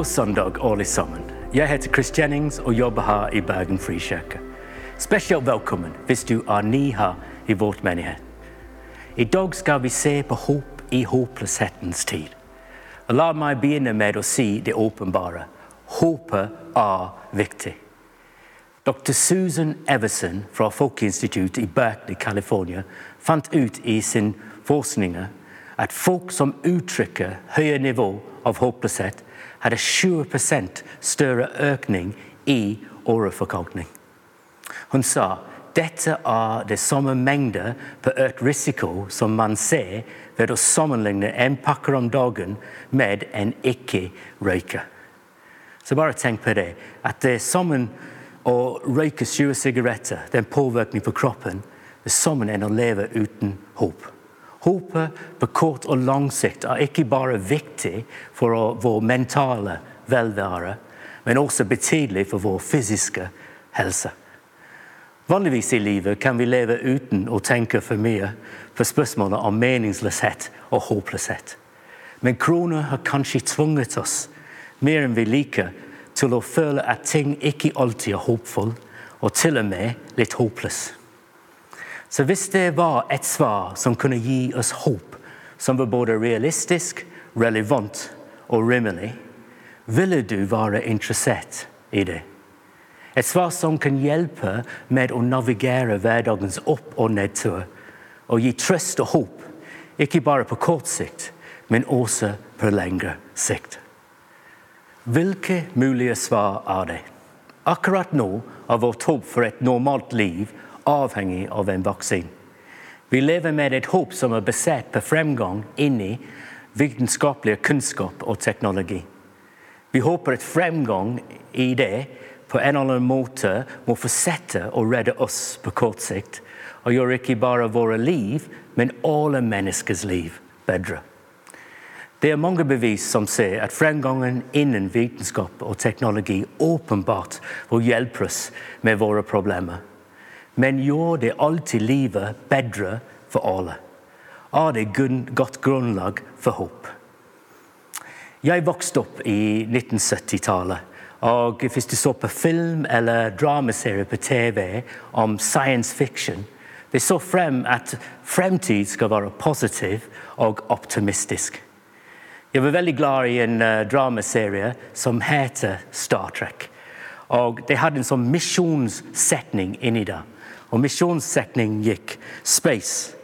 God søndag, alle sammen. Jeg heter Chris Jennings og jobber her i Bergen Frikirke. Spesielt velkommen hvis du er ny her i vårt menighet. I dag skal vi se på håp i håpløshetens tid. Og La meg begynne med å si det åpenbare. Håpet er viktig. Dr. Susan Everson fra Folkeinstituttet i Berkeley, California, fant ut i sin forskning at folk som uttrykker høye nivå av håpløshet, hadde 20 større økning i åreforkalkning. Hun sa dette er det samme mengde på økt risiko som man ser ved å sammenligne en pakke om dagen med en ikke-røyker. Så bare tenk på det, at det er sammen å røyke 20 sigaretter, den påvirkning på kroppen, det er sammen enn å leve uten håp. Håpet på kort og lang sikt er ikke bare viktig for vår mentale velvære, men også betydelig for vår fysiske helse. Vanligvis i livet kan vi leve uten å tenke for mye på spørsmålet om meningsløshet og håpløshet. Men kroner har kanskje tvunget oss mer enn vi liker til å føle at ting ikke alltid er håpfulle, og til og med litt håpløse. Så hvis det var et svar som kunne gi oss håp, som var både realistisk, relevant og rimelig, ville du være interessert i det? Et svar som kan hjelpe med å navigere hverdagens opp- og nedtur, og gi trøst og håp, ikke bare på kort sikt, men også på lengre sikt. Hvilke mulige svar er det? Akkurat nå er vårt håp for et normalt liv avhengig av en vaksine. Vi lever med et håp som er basert på fremgang inni vitenskapelig kunnskap og teknologi. Vi håper at fremgang i det på en eller annen måte må fortsette å redde oss på kort sikt, og gjøre ikke bare våre liv, men alle menneskers liv bedre. Det er mange bevis som ser at fremgangen innen vitenskap og teknologi åpenbart vil hjelpe oss med våre problemer. Men gjør det alltid livet bedre for alle? Er det godt grunnlag for håp? Jeg vokste opp i 1970-tallet. Og hvis du så på film eller dramaserie på TV om science fiction, det så frem at fremtid skal være positiv og optimistisk. Jeg var veldig glad i en uh, dramaserie som heter Star Trek. Og De hadde en sånn misjonssetning inni det. Og Misjonssetningen gikk Space,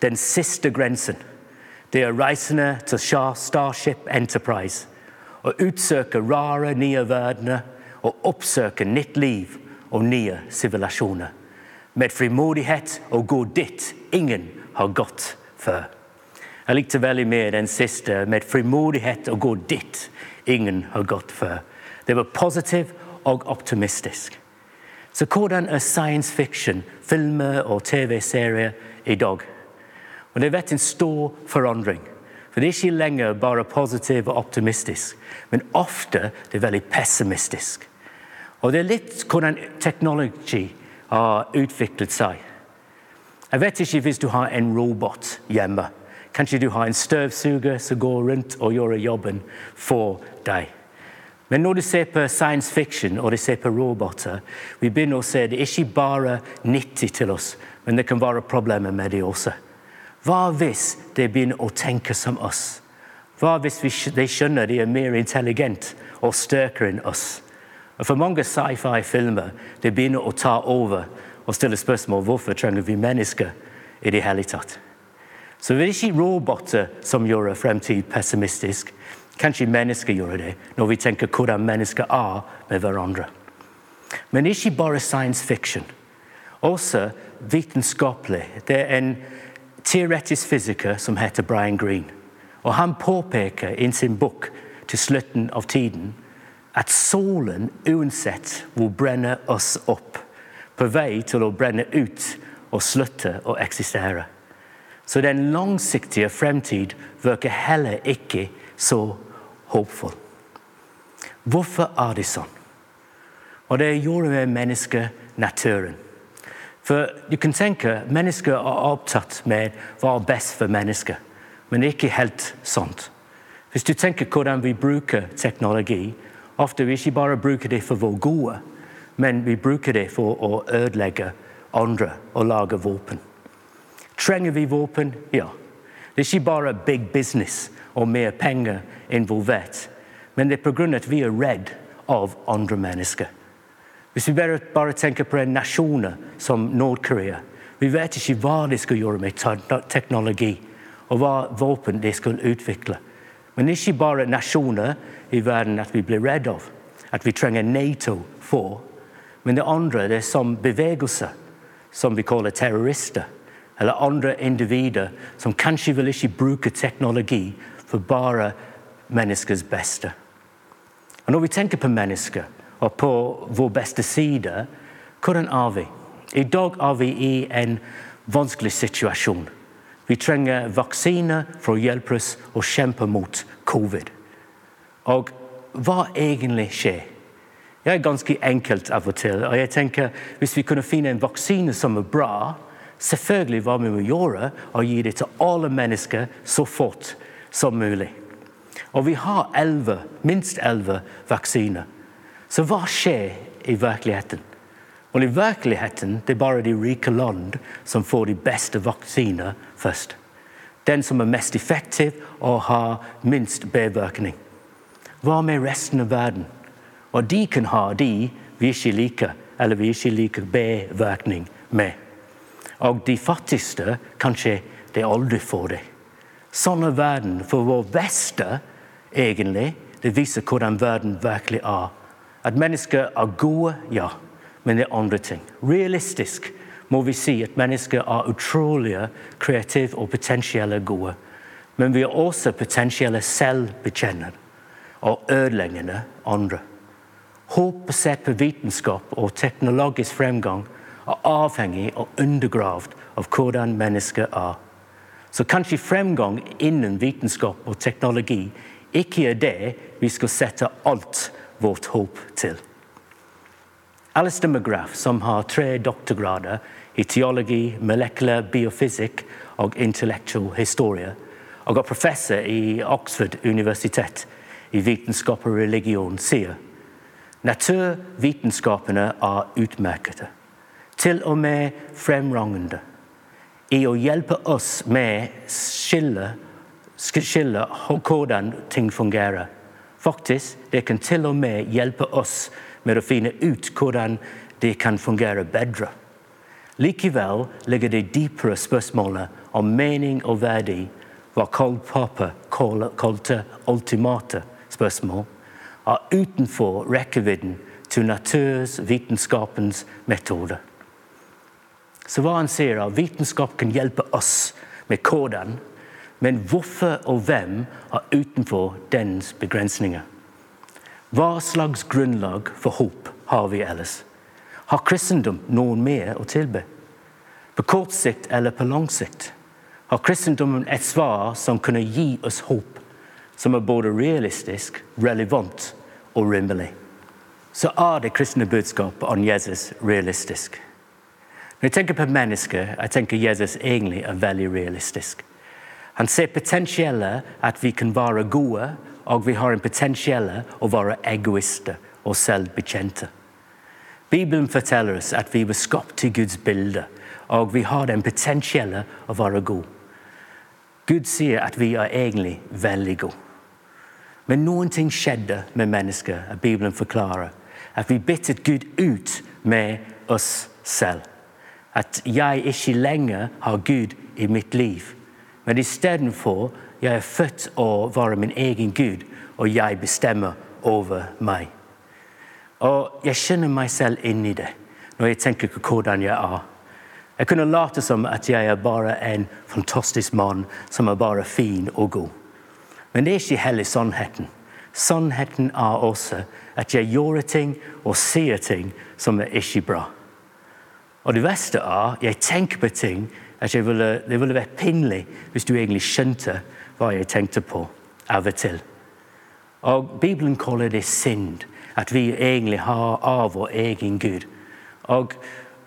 den siste grensen. Det er reisende til Starship Enterprise. Å utsøke rare, nye verdener og oppsøke nytt liv og nye sivilasjoner. Med frimodighet og gå dit ingen har gått før. Jeg likte veldig mer den siste, med frimodighet og gå dit ingen har gått før. Det var positivt og optimistisk. Så hvordan er science fiction, filmer og TV-serier i dag? Og Det har vært en stor forandring. For Det er ikke lenger bare positivt og optimistisk, men ofte det er veldig pessimistisk. Og Det er litt hvordan teknologi har utviklet seg. Jeg vet ikke hvis du har en robot hjemme Kanskje du har en støvsuger som går rundt og gjør jobben for deg. Men når du ser på science fiction og du ser på roboter, vi begynner å se det ikke bare nyttig til oss, men det kan være problemer med det også. Hva hvis de begynner å tenke som oss? Hva hvis de skjønner de er mer intelligent og sterkere enn oss? Og For mange sci-fi-filmer de begynner å ta over og stille spørsmål hvorfor trenger vi mennesker i det hele tatt. Så det er ikke roboter som gjør fremtid pessimistisk. Kanskje mennesker gjør det, når vi tenker hvordan mennesker er med hverandre. Men ikke bare science fiction. Også vitenskapelig. Det er en teoretisk fysiker som heter Brian Green. Og Han påpeker i sin bok til slutten av tiden at solen uansett vil brenne oss opp, på vei til å brenne ut og slutte å eksistere. Så den langsiktige fremtid virker heller ikke så håpfull. Hvorfor er det sånn? Og det gjorde med menneskenaturen. For du kan tenke mennesker er opptatt med hva er best for mennesker, men ikke helt sånt. Hvis du tenker hvordan vi bruker teknologi, ofte vi ikke bare bruker det for vår gode, men vi bruker det for å ødelegge andre og lage våpen. Trenger vi våpen? Ja. Det er ikke bare big business og mer penger involvert, men det er pga. at vi er redd av andre mennesker. Hvis vi bare, bare tenker på en som Nord-Korea Vi vet ikke hva de skal gjøre med teknologi, og hva våpen de skal utvikle. Men ikke bare nasjoner i verden at vi blir redd av, at vi trenger Nato for. Men det andre det er som bevegelser, som vi kaller terrorister. Eller andre individer som kanskje vil ikke bruke teknologi for bare menneskers beste. Og Når vi tenker på mennesker og på vår beste side, hvordan er vi? I dag er vi i en vanskelig situasjon. Vi trenger vaksiner for å hjelpe oss å kjempe mot covid. Og hva egentlig skjer? Det er ganske enkelt av og til. og jeg tenker Hvis vi kunne finne en vaksine som er bra, selvfølgelig hva vi må gjøre, og gi det til alle mennesker så fort som mulig. Og vi har 11, minst elleve vaksiner. Så hva skjer i virkeligheten? Og I virkeligheten det er bare de rike land som får de beste vaksiner først. Den som er mest effektiv og har minst bivirkning. Hva med resten av verden? Og de kan ha de vi ikke liker, eller vi ikke liker bivirkning med. Og de fattigste kanskje de aldri får det. Sånn er verden for vår beste egentlig. Det viser hvordan verden virkelig er. At mennesker er gode, ja, men det er andre ting. Realistisk må vi si at mennesker er utrolig kreative og potensielle gode. Men vi er også potensielle selvbekjennere og ødeleggende andre. Håp basert på vitenskap og teknologisk fremgang er avhengig og undergravd av hvordan mennesker er. Så kanskje fremgang innen vitenskap og teknologi ikke er det vi skal sette alt vårt håp til. Alistair McGrath, som har tre doktorgrader i teologi, molekylær biofysikk og intellektuell historie, og er professor i Oxford universitet i vitenskap og religion, sier naturvitenskapene er utmerkede, til og med fremragende, i å hjelpe oss med skille skille hvordan ting fungerer. Faktisk, det kan til og med hjelpe oss med å finne ut hvordan det kan fungere bedre. Likevel ligger det dypere spørsmålet om mening og verdi, hva Karl Papa kalte ultimate spørsmål, er utenfor rekkevidden til natursvitenskapens metode. Så hva han sier, er vitenskap kan hjelpe oss med hvordan men hvorfor og hvem er utenfor dens begrensninger? Hva slags grunnlag for håp har vi ellers? Har kristendom noen mer å tilby? På kort sikt eller på lang sikt? Har kristendommen et svar som kunne gi oss håp, som er både realistisk, relevant og rimelig? Så er det kristne budskapet om Jesus realistisk. Når jeg tenker på mennesker, jeg tenker Jesus egentlig er veldig realistisk. Han ser potensielle at vi kan være gode, og vi har en potensielle å være egoister og selvbekjente. Bibelen forteller oss at vi var skapt til Guds bilde, og vi har den potensielle å være gode. Gud sier at vi er egentlig veldig gode. Men noen ting skjedde med mennesker, at Bibelen forklarer. At vi byttet Gud ut med oss selv. At jeg ikke lenger har Gud i mitt liv men istedenfor jeg er født å være min egen Gud, og jeg bestemmer over meg. Og jeg kjenner meg selv inn i det når jeg tenker på hvordan jeg er. Jeg kunne late som at jeg er bare en fantastisk mann som er bare fin og god. Men det er ikke heller sannheten. Sannheten er også at jeg gjør ting og sier ting som er ikke bra. Og det verste er jeg tenker på ting at ville, det ville vært pinlig hvis du egentlig skjønte hva jeg tenkte på av og til. Og Bibelen kaller det synd, at vi egentlig har av vår egen Gud. Og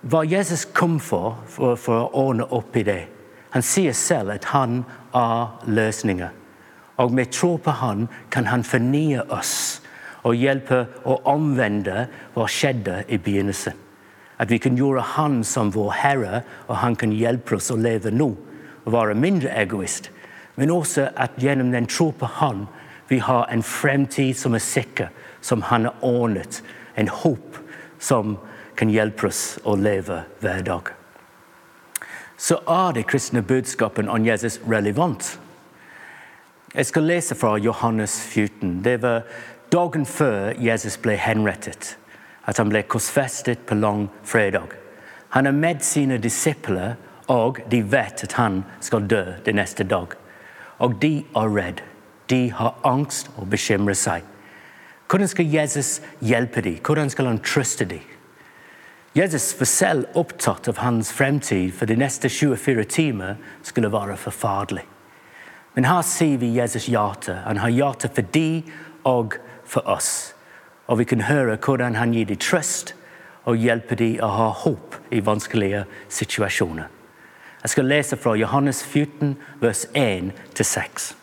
hva Jesus kom for, for, for å ordne opp i det Han sier selv at han er løsninger. Og med tro på Han kan Han fornye oss og hjelpe å omvende hva skjedde i begynnelsen. At vi kan gjøre Han som vår Herre, og Han kan hjelpe oss å leve nå og være mindre egoist. Men også at gjennom den tro på Han vi har en fremtid som er sikker, som Han har ordnet. En håp som kan hjelpe oss å leve hver dag. Så er det kristne budskapen om Jesus relevant. Jeg skal lese fra Johannes 14. Det var dagen før Jesus ble henrettet. At han ble korsfestet på langfredag. Han er med sine disipler, og de vet at han skal dø den neste dag. Og de er redde. De har angst og bekymrer seg. Hvordan skal Jesus hjelpe dem? Hvordan skal han trøste dem? Jesus var selv opptatt av hans fremtid, for de neste 24 timer skulle være forferdelig. Men her sier vi Jesus hjerte. Han har hjerte for de og for oss. Og vi kan høre hvordan han gir dem trøst og hjelper dem å ha håp i vanskelige situasjoner. Jeg skal lese fra Johannes 14, vers 1-6.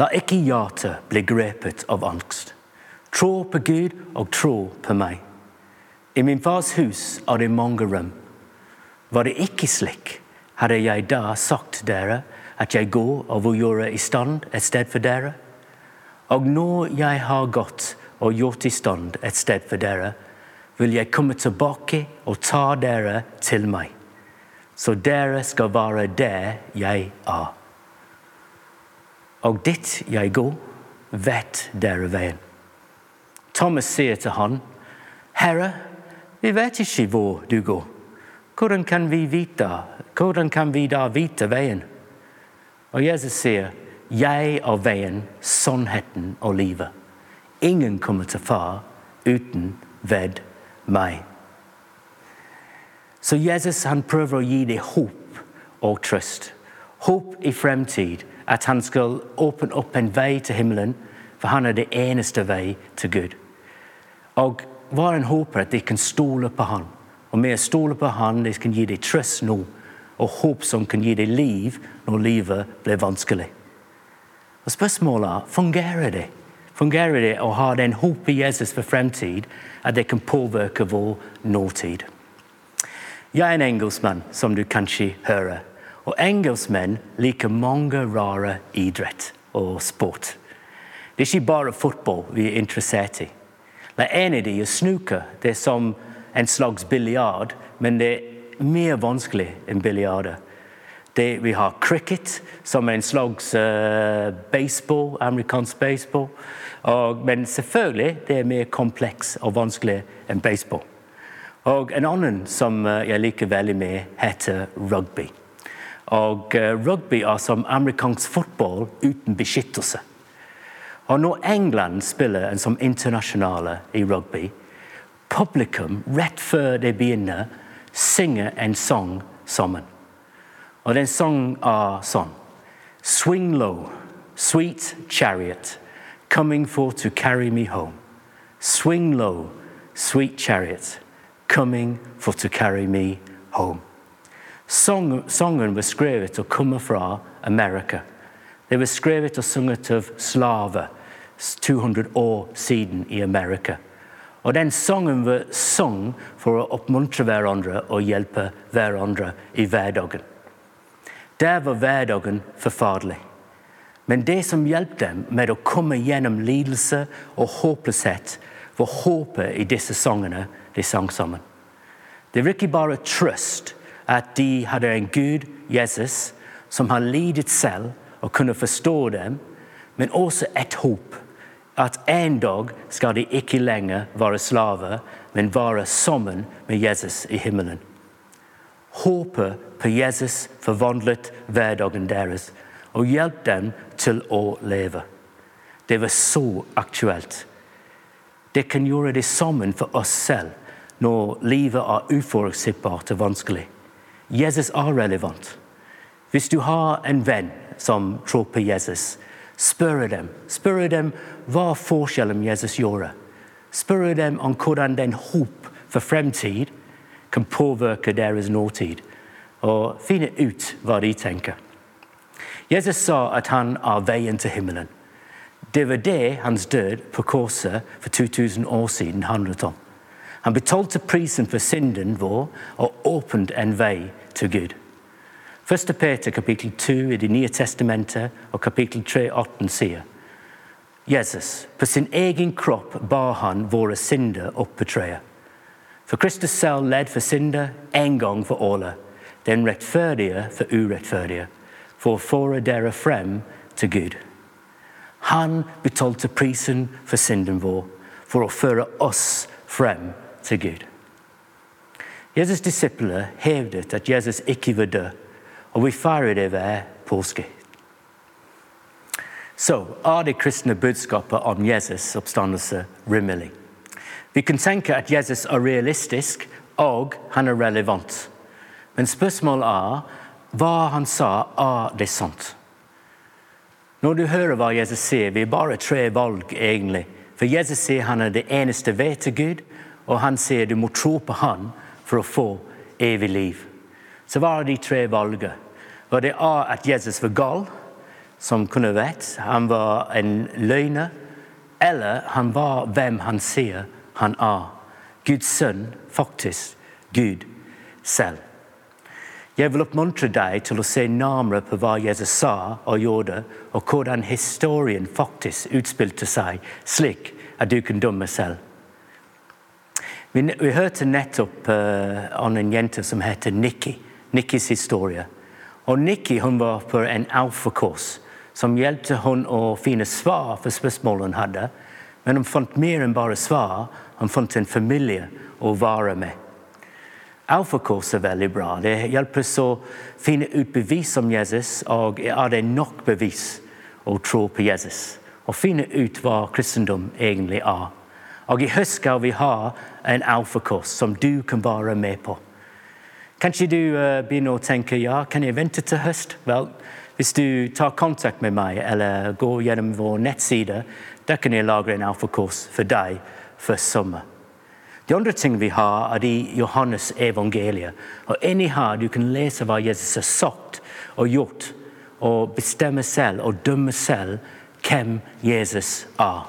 La ikke hjertet bli grepet av angst. Trå på Gud og trå på meg. I min fars hus er det mange rom. Var det ikke slik, hadde jeg da sagt dere at jeg går og vil gjøre i stand et sted for dere. Og når jeg har gått og gjort i stand et sted for dere, vil jeg komme tilbake og ta dere til meg, så dere skal være der jeg er og dit jeg går, vet dere veien. Thomas sier til han, Herre, vi vet ikke hvor du går. Hvordan kan vi vite, hvordan kan vi da vite veien? Og Jesus sier, Jeg er veien, sannheten og livet. Ingen kommer til far uten ved meg. Så Jesus han prøver å gi deg håp og trøst. Håp i fremtid at han skal åpne opp en vei til himmelen, for han er det eneste vei til Gud. Og hva en håper at de kan stole på han. Og med å stole på han, de kan gi deg trøst nå, og håp som kan gi deg liv når livet blir vanskelig. Og Spørsmålet er fungerer det. Fungerer det å ha den håp i Jesus for fremtid at det kan påvirke vår nåtid? Jeg er en engelskmann, som du kanskje hører. Og engelskmenn liker mange rare idrett og sport. Det er ikke bare fotball vi er interessert i. Det av dem er snooker. Det er som en slags biljard, men det er mer vanskelig enn biljard. Vi har cricket, som er en slags uh, baseball, amerikansk baseball. Og, men selvfølgelig det er mer kompleks og vanskelig enn baseball. Og En annen som uh, jeg liker veldig mye, heter rugby. Og uh, rugby er som amerikansk fotball uten beskyttelse. Og når England spiller en som internasjonale i rugby, publikum rett før de begynner, synger en sang sammen. Og den sangen er sånn Swing low, sweet chariot, coming for to carry me home. Swing low, sweet chariot, coming for to carry me home. Sangen var skrevet og kommer fra Amerika. Det var skrevet og sunget av slaver 200 år siden i Amerika. Og den sangen var sang for å oppmuntre hverandre og hjelpe hverandre i hverdagen. Der var hverdagen forferdelig. Men det som hjalp dem med å komme gjennom lidelse og håpløshet, var håpet i disse sangene de sang sammen. Det var ikke bare trøst, at de hadde en Gud, Jesus, som har lidet selv og kunne forstå dem, men også et håp. At en dag skal de ikke lenger være slaver, men være sammen med Jesus i himmelen. Håpet på Jesus forvandlet hverdagen deres og hjalp dem til å leve. Det var så aktuelt. Det kan gjøre det sammen for oss selv når livet er uforutsigbart og vanskelig. Jesus er relevant. Hvis du har en venn som tror Jesus, spør dem, spør dem hva forskjellen Jesus gjorde. Spør dem om hvordan den håp for fremtid kan påvirke deres nåtid, og finne ut hva de tenker. Jesus sa at han er veien til himmelen. Det var det hans død på korset for 2000 år siden handlet om. Han betalte prisen for synden vår og åpnet en vei til Gud. 1. Peter kapittel 2 i Det nye testamentet og kapittel 3, 18 sier Jesus, på sin egen kropp bar han våre synder opp på treet. For Kristus selv led for synder en gang for alle, den rettferdige for urettferdige, for å føre dere frem til Gud. Han betalte prisen for synden vår for å føre oss frem til Gud. Jesus' disipler hevdet at Jesus ikke var død, og vi feirer det hver påske. Så er det kristne budskapet om Jesus' oppstandelse rimelig. Vi kan tenke at Jesus er realistisk, og han er relevant. Men spørsmålet er hva han sa, er det sant? Når du hører hva Jesus sier, vi har bare tre valg, egentlig. For Jesus sier han er det eneste vei til Gud, og han sier du må tro på han for å få evig liv. Så hva er de tre valgene? Det er at Jesus var gal, som kunne vet. Han var en løgner. Eller han var hvem han sier han er. Guds sønn, faktisk Gud selv. Jeg vil oppmuntre deg til å se nærmere på hva Jesus sa og gjorde, og hvordan historien faktisk utspilte seg, slik at du kan dømme selv. Vi, vi hørte nettopp uh, om en jente som heter Nikki. Nikkis historie. Og Nikki hun var på en alfakurs som hjalp hun å finne svar for spørsmålene hun hadde. Men hun fant mer enn bare svar. Hun fant en familie å være med. Alfakurs er veldig bra. Det hjelper oss å finne ut bevis om Jesus, og er det nok bevis å tro på Jesus? Og finne ut hva kristendom egentlig er. Og i høst skal vi ha en alfakurs som du kan være med på. Kanskje du uh, begynner å tenke ja, kan jeg vente til høst? Vel, hvis du tar kontakt med meg eller går gjennom vår nettside, da kan jeg lage en alfakurs for deg før sommer. De andre ting vi har, er i Johannes evangeliet. Og inni her du kan lese hva Jesus har sagt og gjort, og bestemme selv og dømme selv hvem Jesus er.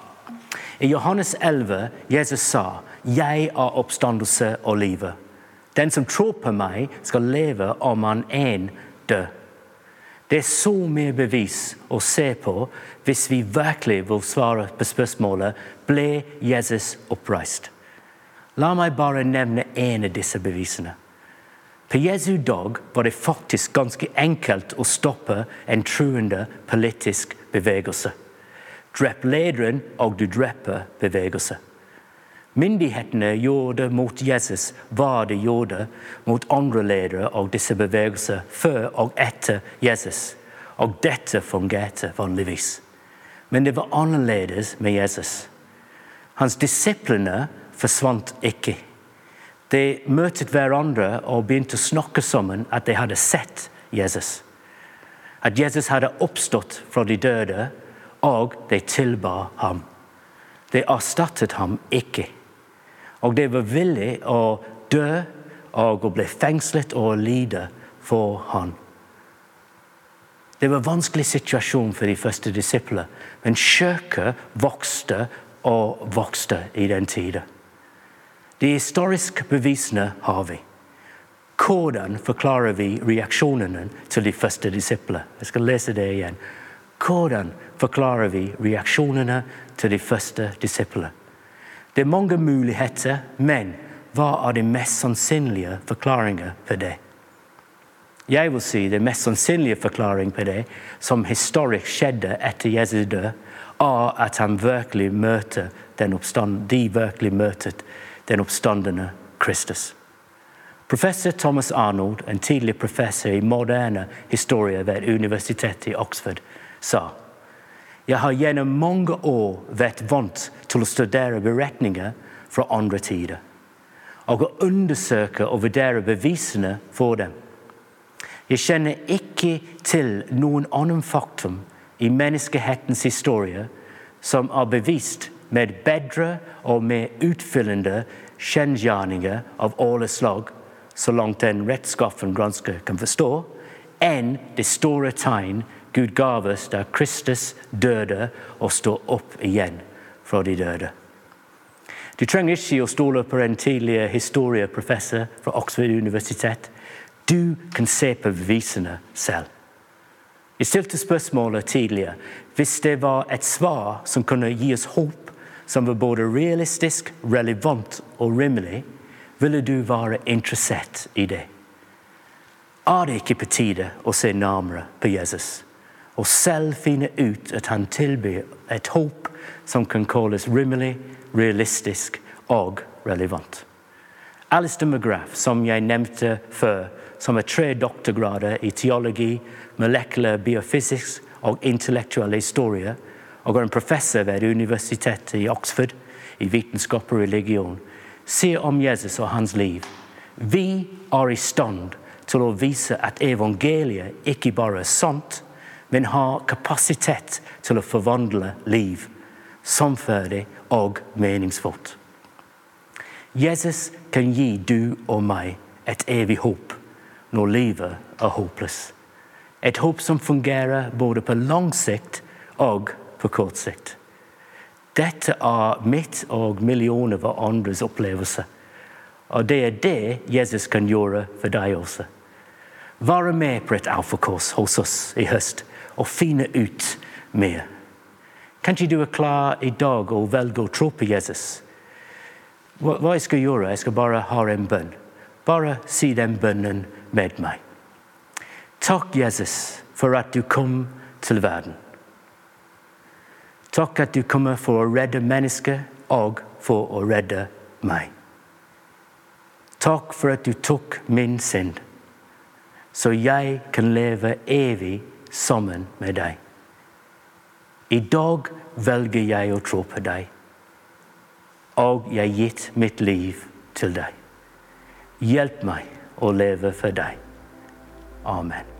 I Johannes 11 Jesus sa 'Jeg er oppstandelse og livet'. Den som tror på meg, skal leve om han en dør. Det er så mye bevis å se på hvis vi virkelig vil svare på spørsmålet ble Jesus oppreist. La meg bare nevne én av disse bevisene. På Jesu dag var det faktisk ganske enkelt å stoppe en truende politisk bevegelse. Drep lederen, og du dreper bevegelse. Myndighetene gjorde mot Jesus hva de gjorde mot andre ledere og disse bevegelser før og etter Jesus. Og dette fungerte vanligvis. Men det var annerledes med Jesus. Hans disiplene forsvant ikke. De møtte hverandre og begynte å snakke sammen at de hadde sett Jesus. At Jesus hadde oppstått fra de døde, og de tilba ham. De erstattet ham ikke. Og de var villige å dø og bli fengslet og lide for ham. Det var en vanskelig situasjon for de første disiplene, men kirka vokste og vokste i den tida. De historiske bevisene har vi. Hvordan forklarer vi reaksjonene til de første disiplene? Jeg skal lese det igjen. Hvordan forklarer vi reaksjonene til de første disiplene? Det er mange muligheter, men hva er de mest sannsynlige forklaringer på det? Jeg vil si Den mest sannsynlige forklaringen på det, som historisk skjedde etter Jesu død, er at han virkelig møter den oppstand, de virkelig møtet den oppstandende Kristus. Professor Thomas Arnold, en tidlig professor i moderne historie ved Universitetet i Oxford, sa jeg har gjennom mange år vært vant til å studere beretninger fra andre tider. Og å undersøke og vurdere bevisene for dem. Jeg kjenner ikke til noen annen faktum i menneskehetens historie som er bevist med bedre og mer utfyllende kjensgjerninger av alle slag, så langt en rettskaffen gransker kan forstå, enn det store tegn Gud gav oss da Kristus døde og står opp igjen fra de døde. Du trenger ikke å stole på en tidligere historieprofessor fra Oxford universitet. Du kan se på bevisene selv. Jeg stilte spørsmålet tidligere. Hvis det var et svar som kunne gi oss håp, som var både realistisk, relevant og rimelig, ville du være interessert i det. Er det ikke på tide å se nærmere på Jesus og selv finne ut at han tilbyr et håp som kan kalles rimelig, realistisk og relevant? Alistair McGrath, som jeg nevnte før, som har tre doktorgrader i teologi, molecular biophysics og intellektuell historie, og er en professor ved universitetet i Oxford i vitenskap og religion, sier om Jesus og hans liv. Vi er i stand til å vise at evangeliet ikke bare er sant, men har kapasitet til å forvandle liv, samferdig og meningsfullt. Jesus kan gi du og meg et evig håp når livet er håpløst. Et håp som fungerer både på lang sikt og på kort sikt. Dette er mitt og millioner av andres opplevelse. Og det er det Jesus kan gjøre for deg også. Være med på et alfakurs hos oss i høst og finne ut mer. Kanskje du er klar i dag og velger å tro på Jesus. Hva jeg skal gjøre? Jeg skal bare ha en bønn. Bare si den bønnen med meg. Takk, Jesus, for at du kom til verden. Takk at du kommer for å redde mennesker og for å redde meg. Takk for at du tok min synd, så jeg kan leve evig sammen med deg. I dag velger jeg å tro på deg, og jeg gitt mitt liv til deg. Hjelp meg å leve for deg. Amen.